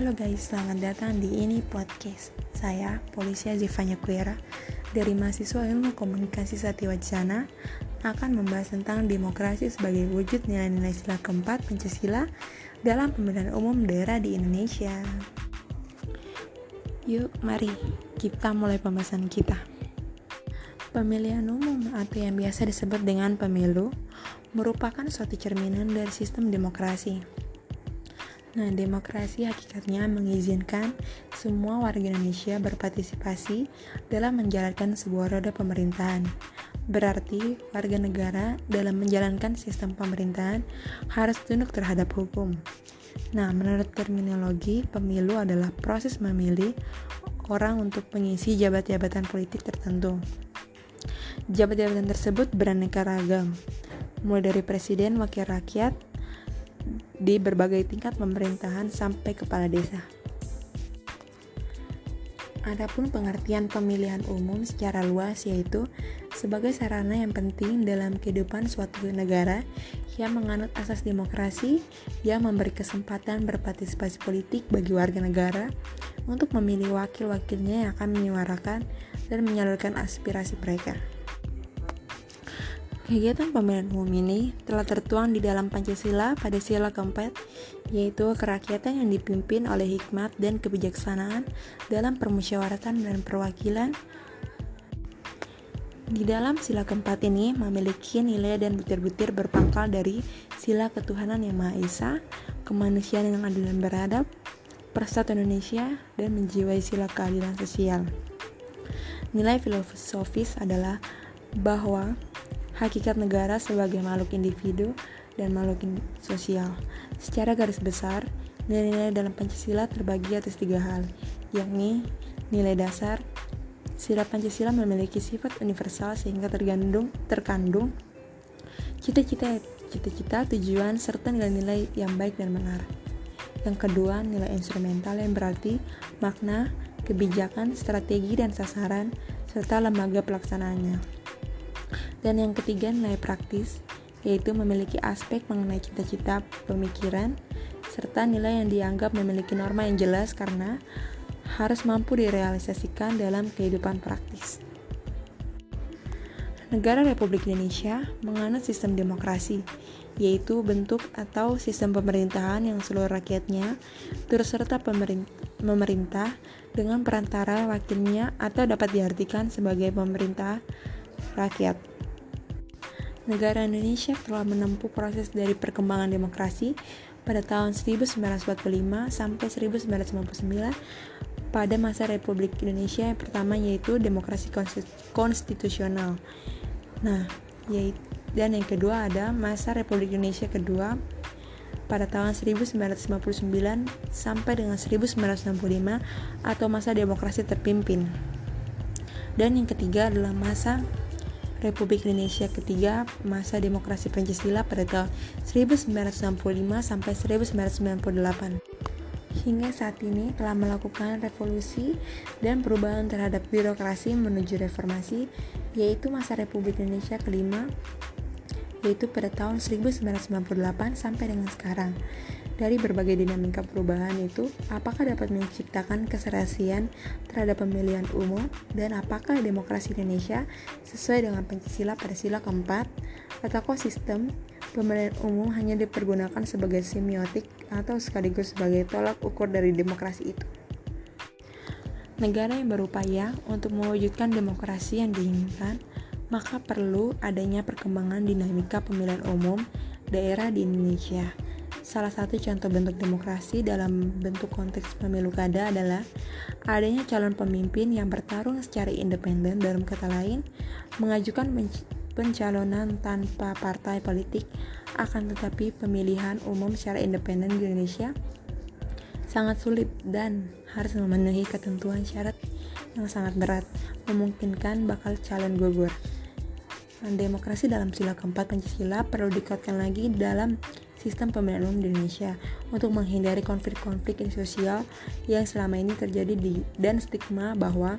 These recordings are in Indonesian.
Halo guys, selamat datang di ini podcast. Saya Polisi Azifanya Kuera dari mahasiswa Ilmu Komunikasi Satiwacana akan membahas tentang demokrasi sebagai wujud nilai-nilai sila keempat Pancasila dalam pemilihan umum daerah di Indonesia. Yuk, mari kita mulai pembahasan kita. Pemilihan umum atau yang biasa disebut dengan pemilu merupakan suatu cerminan dari sistem demokrasi Nah, demokrasi hakikatnya mengizinkan semua warga Indonesia berpartisipasi dalam menjalankan sebuah roda pemerintahan. Berarti, warga negara dalam menjalankan sistem pemerintahan harus tunduk terhadap hukum. Nah, menurut terminologi, pemilu adalah proses memilih orang untuk mengisi jabat-jabatan politik tertentu. Jabat-jabatan tersebut beraneka ragam, mulai dari presiden, wakil rakyat, di berbagai tingkat pemerintahan sampai kepala desa. Adapun pengertian pemilihan umum secara luas yaitu sebagai sarana yang penting dalam kehidupan suatu negara yang menganut asas demokrasi yang memberi kesempatan berpartisipasi politik bagi warga negara untuk memilih wakil-wakilnya yang akan menyuarakan dan menyalurkan aspirasi mereka. Kegiatan pemilihan umum ini telah tertuang di dalam Pancasila pada sila keempat, yaitu kerakyatan yang dipimpin oleh hikmat dan kebijaksanaan dalam permusyawaratan dan perwakilan. Di dalam sila keempat ini memiliki nilai dan butir-butir berpangkal dari sila ketuhanan yang Maha Esa, kemanusiaan yang adil dan beradab, persatuan Indonesia, dan menjiwai sila keadilan sosial. Nilai filosofis adalah bahwa hakikat negara sebagai makhluk individu dan makhluk sosial. Secara garis besar, nilai-nilai dalam Pancasila terbagi atas tiga hal, yakni nilai dasar, sila Pancasila memiliki sifat universal sehingga tergandung, terkandung cita-cita, cita-cita, tujuan, serta nilai-nilai yang baik dan benar. Yang kedua, nilai instrumental yang berarti makna, kebijakan, strategi, dan sasaran, serta lembaga pelaksanaannya. Dan yang ketiga nilai praktis, yaitu memiliki aspek mengenai cita-cita pemikiran, serta nilai yang dianggap memiliki norma yang jelas karena harus mampu direalisasikan dalam kehidupan praktis. Negara Republik Indonesia menganut sistem demokrasi, yaitu bentuk atau sistem pemerintahan yang seluruh rakyatnya turut serta pemerintah dengan perantara wakilnya atau dapat diartikan sebagai pemerintah rakyat. Negara Indonesia telah menempuh proses dari perkembangan demokrasi pada tahun 1945 sampai 1999 pada masa Republik Indonesia yang pertama yaitu demokrasi konstitusional. Nah, yaitu dan yang kedua ada masa Republik Indonesia kedua pada tahun 1959 sampai dengan 1965 atau masa demokrasi terpimpin. Dan yang ketiga adalah masa Republik Indonesia ketiga masa demokrasi Pancasila pada tahun 1965 sampai 1998. Hingga saat ini telah melakukan revolusi dan perubahan terhadap birokrasi menuju reformasi, yaitu masa Republik Indonesia kelima, yaitu pada tahun 1998 sampai dengan sekarang dari berbagai dinamika perubahan itu, apakah dapat menciptakan keserasian terhadap pemilihan umum? Dan apakah demokrasi Indonesia sesuai dengan Pancasila pada sila keempat? Ataukah sistem pemilihan umum hanya dipergunakan sebagai semiotik atau sekaligus sebagai tolak ukur dari demokrasi itu. Negara yang berupaya untuk mewujudkan demokrasi yang diinginkan, maka perlu adanya perkembangan dinamika pemilihan umum daerah di Indonesia Salah satu contoh bentuk demokrasi dalam bentuk konteks pemilu kada adalah adanya calon pemimpin yang bertarung secara independen dalam kata lain, mengajukan pencalonan tanpa partai politik akan tetapi pemilihan umum secara independen di Indonesia sangat sulit dan harus memenuhi ketentuan syarat yang sangat berat, memungkinkan bakal calon gugur. Demokrasi dalam sila keempat Pancasila perlu dikuatkan lagi dalam sistem pemilihan umum di Indonesia untuk menghindari konflik-konflik sosial yang selama ini terjadi di dan stigma bahwa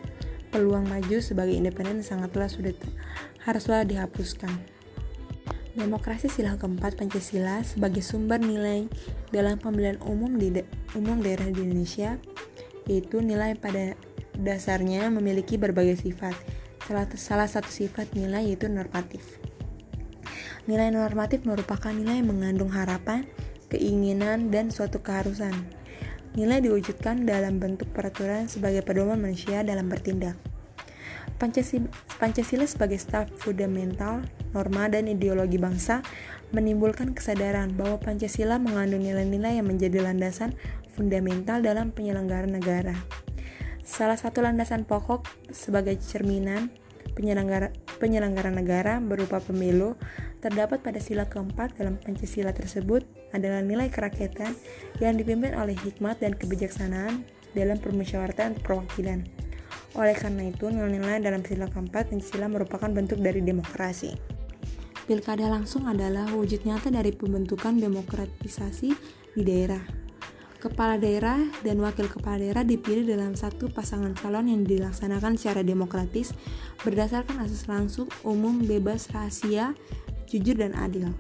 peluang maju sebagai independen sangatlah sudah haruslah dihapuskan. Demokrasi sila keempat Pancasila sebagai sumber nilai dalam pemilihan umum di da umum daerah di Indonesia yaitu nilai pada dasarnya memiliki berbagai sifat. Salah, salah satu sifat nilai yaitu normatif. Nilai normatif merupakan nilai yang mengandung harapan, keinginan, dan suatu keharusan. Nilai diwujudkan dalam bentuk peraturan sebagai pedoman manusia dalam bertindak. Pancasila, sebagai staf fundamental, norma, dan ideologi bangsa menimbulkan kesadaran bahwa Pancasila mengandung nilai-nilai yang menjadi landasan fundamental dalam penyelenggaraan negara. Salah satu landasan pokok sebagai cerminan penyelenggara, penyelenggara negara berupa pemilu terdapat pada sila keempat dalam Pancasila tersebut adalah nilai kerakyatan yang dipimpin oleh hikmat dan kebijaksanaan dalam permusyawaratan perwakilan. Oleh karena itu, nilai-nilai dalam sila keempat Pancasila merupakan bentuk dari demokrasi. Pilkada langsung adalah wujud nyata dari pembentukan demokratisasi di daerah. Kepala daerah dan wakil kepala daerah dipilih dalam satu pasangan calon yang dilaksanakan secara demokratis berdasarkan asas langsung, umum, bebas, rahasia, jujur, dan adil.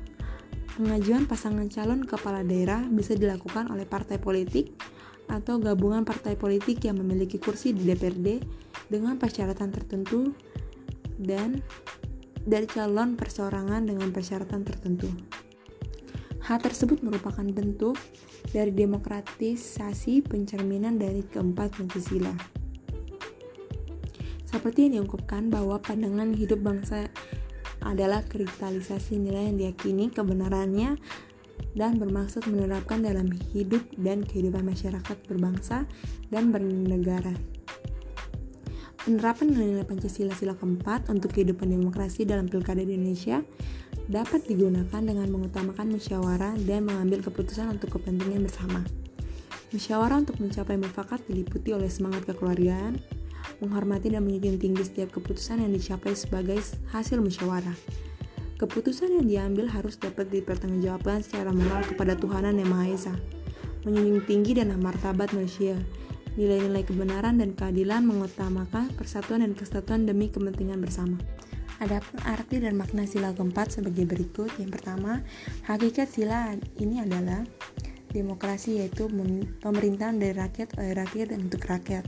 Pengajuan pasangan calon kepala daerah bisa dilakukan oleh partai politik, atau gabungan partai politik yang memiliki kursi di DPRD dengan persyaratan tertentu dan dari calon perseorangan dengan persyaratan tertentu. Hal tersebut merupakan bentuk dari demokratisasi pencerminan dari keempat Pancasila. Seperti yang diungkapkan bahwa pandangan hidup bangsa adalah kristalisasi nilai yang diyakini kebenarannya dan bermaksud menerapkan dalam hidup dan kehidupan masyarakat berbangsa dan bernegara. Penerapan nilai Pancasila sila keempat untuk kehidupan demokrasi dalam pilkada di Indonesia dapat digunakan dengan mengutamakan musyawarah dan mengambil keputusan untuk kepentingan bersama. Musyawarah untuk mencapai mufakat diliputi oleh semangat kekeluargaan, menghormati dan menjunjung tinggi setiap keputusan yang dicapai sebagai hasil musyawarah Keputusan yang diambil harus dapat dipertanggungjawabkan secara moral kepada Tuhanan Yang Maha Esa, menjunjung tinggi dan martabat manusia, nilai-nilai kebenaran dan keadilan mengutamakan persatuan dan kesatuan demi kepentingan bersama. Adapun arti dan makna sila keempat sebagai berikut. Yang pertama, hakikat sila ini adalah demokrasi yaitu pemerintahan dari rakyat oleh rakyat dan untuk rakyat.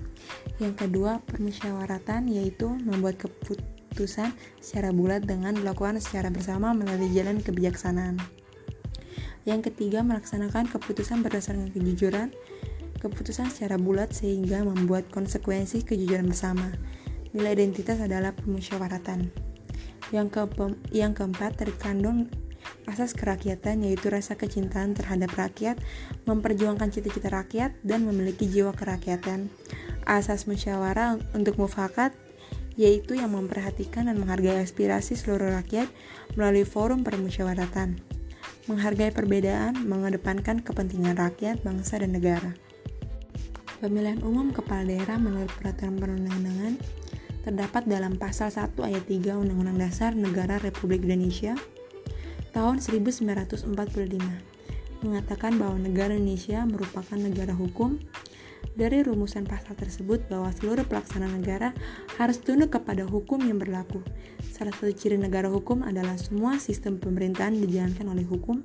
Yang kedua, permusyawaratan yaitu membuat keputusan secara bulat dengan dilakukan secara bersama melalui jalan kebijaksanaan. Yang ketiga, melaksanakan keputusan berdasarkan kejujuran, keputusan secara bulat sehingga membuat konsekuensi kejujuran bersama. Nilai identitas adalah permusyawaratan. Yang, ke yang keempat, terkandung asas kerakyatan yaitu rasa kecintaan terhadap rakyat, memperjuangkan cita-cita rakyat, dan memiliki jiwa kerakyatan. Asas musyawarah untuk mufakat yaitu yang memperhatikan dan menghargai aspirasi seluruh rakyat melalui forum permusyawaratan, menghargai perbedaan, mengedepankan kepentingan rakyat, bangsa, dan negara. Pemilihan umum kepala daerah menurut peraturan perundang-undangan terdapat dalam pasal 1 ayat 3 Undang-Undang Dasar Negara Republik Indonesia tahun 1945 mengatakan bahwa negara Indonesia merupakan negara hukum dari rumusan pasal tersebut bahwa seluruh pelaksana negara harus tunduk kepada hukum yang berlaku. Salah satu ciri negara hukum adalah semua sistem pemerintahan dijalankan oleh hukum.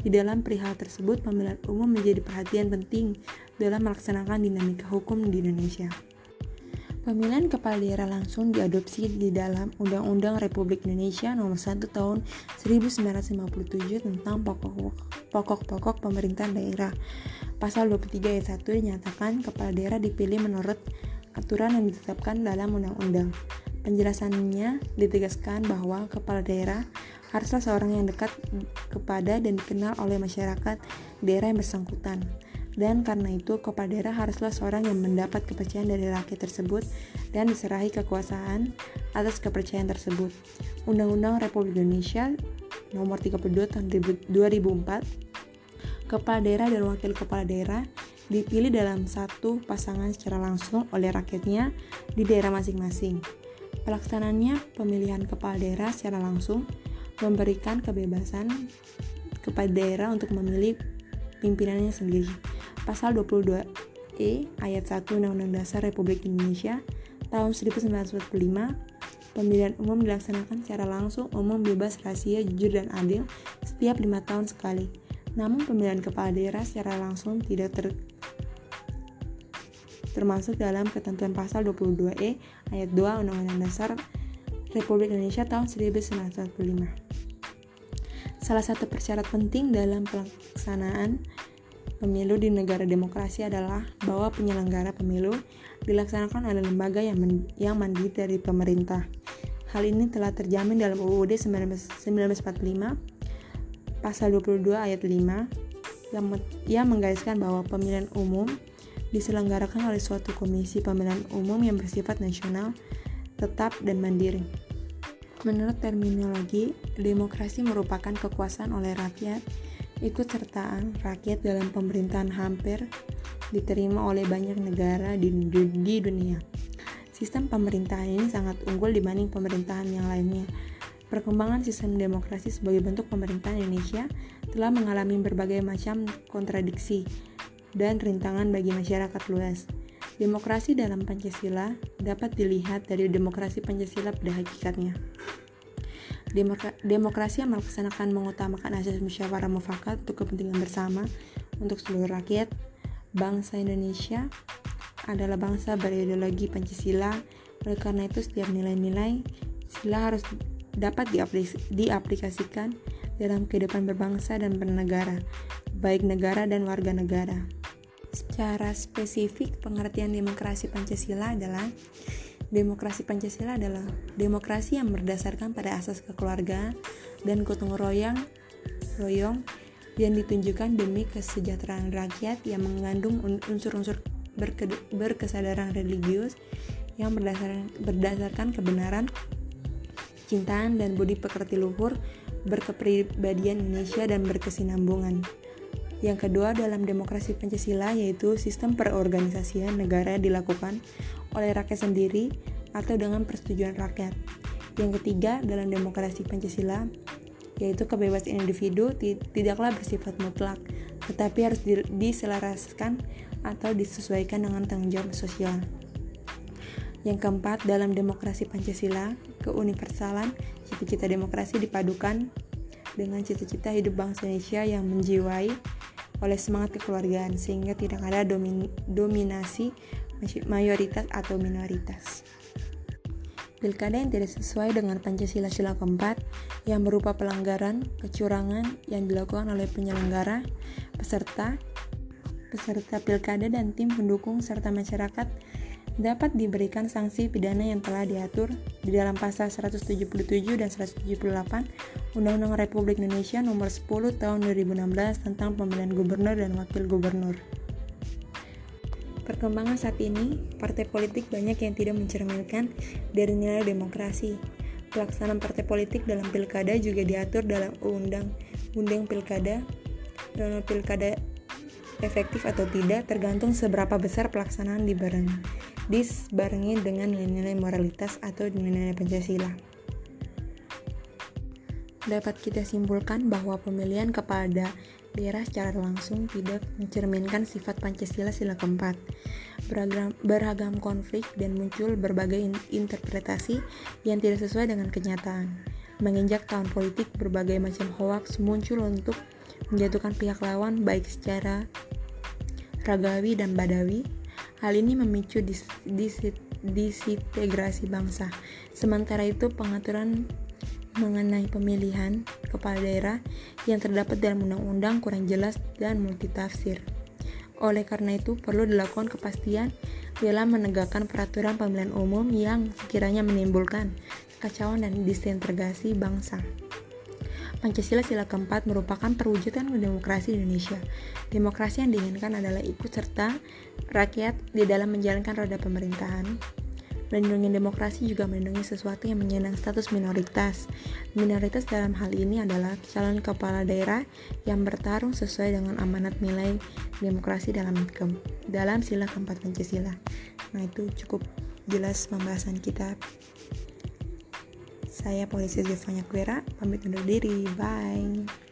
Di dalam perihal tersebut, pemilihan umum menjadi perhatian penting dalam melaksanakan dinamika hukum di Indonesia. Pemilihan kepala daerah langsung diadopsi di dalam Undang-Undang Republik Indonesia Nomor 1 Tahun 1957 tentang pokok-pokok pemerintahan daerah. Pasal 23 ayat 1 dinyatakan kepala daerah dipilih menurut aturan yang ditetapkan dalam undang-undang. Penjelasannya ditegaskan bahwa kepala daerah haruslah seorang yang dekat kepada dan dikenal oleh masyarakat daerah yang bersangkutan dan karena itu kepala daerah haruslah seorang yang mendapat kepercayaan dari rakyat tersebut dan diserahi kekuasaan atas kepercayaan tersebut. Undang-Undang Republik Indonesia Nomor 32 Tahun 2004 Kepala daerah dan wakil kepala daerah dipilih dalam satu pasangan secara langsung oleh rakyatnya di daerah masing-masing. Pelaksanaannya pemilihan kepala daerah secara langsung memberikan kebebasan kepada daerah untuk memilih pimpinannya sendiri. Pasal 22E ayat 1 Undang-Undang Dasar Republik Indonesia tahun 1945 Pemilihan umum dilaksanakan secara langsung, umum, bebas, rahasia, jujur, dan adil setiap lima tahun sekali. Namun pemilihan kepala daerah secara langsung tidak ter termasuk dalam ketentuan pasal 22E ayat 2 Undang-Undang Dasar Republik Indonesia tahun 1945. Salah satu persyarat penting dalam pelaksanaan pemilu di negara demokrasi adalah bahwa penyelenggara pemilu dilaksanakan oleh lembaga yang, men yang mandiri dari pemerintah. Hal ini telah terjamin dalam UUD 1945 pasal 22 ayat 5 yang, yang menggariskan bahwa pemilihan umum diselenggarakan oleh suatu komisi pemilihan umum yang bersifat nasional, tetap, dan mandiri. Menurut terminologi, demokrasi merupakan kekuasaan oleh rakyat, ikut sertaan rakyat dalam pemerintahan hampir diterima oleh banyak negara di, di dunia. Sistem pemerintahan ini sangat unggul dibanding pemerintahan yang lainnya. Perkembangan sistem demokrasi sebagai bentuk pemerintahan Indonesia telah mengalami berbagai macam kontradiksi dan rintangan bagi masyarakat luas. Demokrasi dalam Pancasila dapat dilihat dari demokrasi Pancasila pada hakikatnya. Demokrasi yang melaksanakan mengutamakan asas musyawarah mufakat untuk kepentingan bersama untuk seluruh rakyat bangsa Indonesia adalah bangsa berideologi Pancasila. Oleh karena itu, setiap nilai-nilai sila harus dapat diaplikasikan dalam kehidupan berbangsa dan bernegara, baik negara dan warga negara. Secara spesifik, pengertian demokrasi Pancasila adalah Demokrasi Pancasila adalah demokrasi yang berdasarkan pada asas kekeluargaan dan gotong royong, royong yang ditunjukkan demi kesejahteraan rakyat yang mengandung unsur-unsur berkesadaran religius yang berdasarkan, berdasarkan kebenaran, cintaan, dan budi pekerti luhur, berkepribadian Indonesia, dan berkesinambungan. Yang kedua dalam demokrasi Pancasila yaitu sistem perorganisasian negara dilakukan oleh rakyat sendiri atau dengan persetujuan rakyat. Yang ketiga dalam demokrasi Pancasila yaitu kebebasan individu tidaklah bersifat mutlak, tetapi harus diselaraskan atau disesuaikan dengan tanggung jawab sosial. Yang keempat, dalam demokrasi Pancasila, keuniversalan cita-cita demokrasi dipadukan dengan cita-cita hidup bangsa Indonesia yang menjiwai oleh semangat kekeluargaan sehingga tidak ada domin dominasi mayoritas atau minoritas. Pilkada yang tidak sesuai dengan Pancasila sila keempat yang berupa pelanggaran, kecurangan yang dilakukan oleh penyelenggara, peserta, peserta pilkada dan tim pendukung serta masyarakat dapat diberikan sanksi pidana yang telah diatur di dalam pasal 177 dan 178 Undang-Undang Republik Indonesia Nomor 10 Tahun 2016 tentang pemilihan gubernur dan wakil gubernur. Perkembangan saat ini, partai politik banyak yang tidak mencerminkan dari nilai demokrasi. Pelaksanaan partai politik dalam pilkada juga diatur dalam undang-undang pilkada, dalam pilkada efektif atau tidak tergantung seberapa besar pelaksanaan dibarengi, disbarengi dengan nilai-nilai moralitas atau nilai-nilai Pancasila. Dapat kita simpulkan bahwa pemilihan kepada daerah secara langsung tidak mencerminkan sifat Pancasila sila keempat. Beragam, beragam konflik dan muncul berbagai interpretasi yang tidak sesuai dengan kenyataan. Menginjak tahun politik, berbagai macam hoaks muncul untuk menjatuhkan pihak lawan baik secara ragawi dan badawi. Hal ini memicu dis, disintegrasi bangsa. Sementara itu, pengaturan mengenai pemilihan kepala daerah yang terdapat dalam undang-undang kurang jelas dan multitafsir. Oleh karena itu, perlu dilakukan kepastian dalam menegakkan peraturan pemilihan umum yang sekiranya menimbulkan kekacauan dan disintegrasi bangsa. Pancasila sila keempat merupakan perwujudan demokrasi Indonesia. Demokrasi yang diinginkan adalah ikut serta rakyat di dalam menjalankan roda pemerintahan. Melindungi demokrasi juga melindungi sesuatu yang menyandang status minoritas. Minoritas dalam hal ini adalah calon kepala daerah yang bertarung sesuai dengan amanat nilai demokrasi dalam ke, dalam sila keempat Pancasila. Nah, itu cukup jelas pembahasan kita saya Polisi Zevanya Kuera, pamit undur diri. Bye.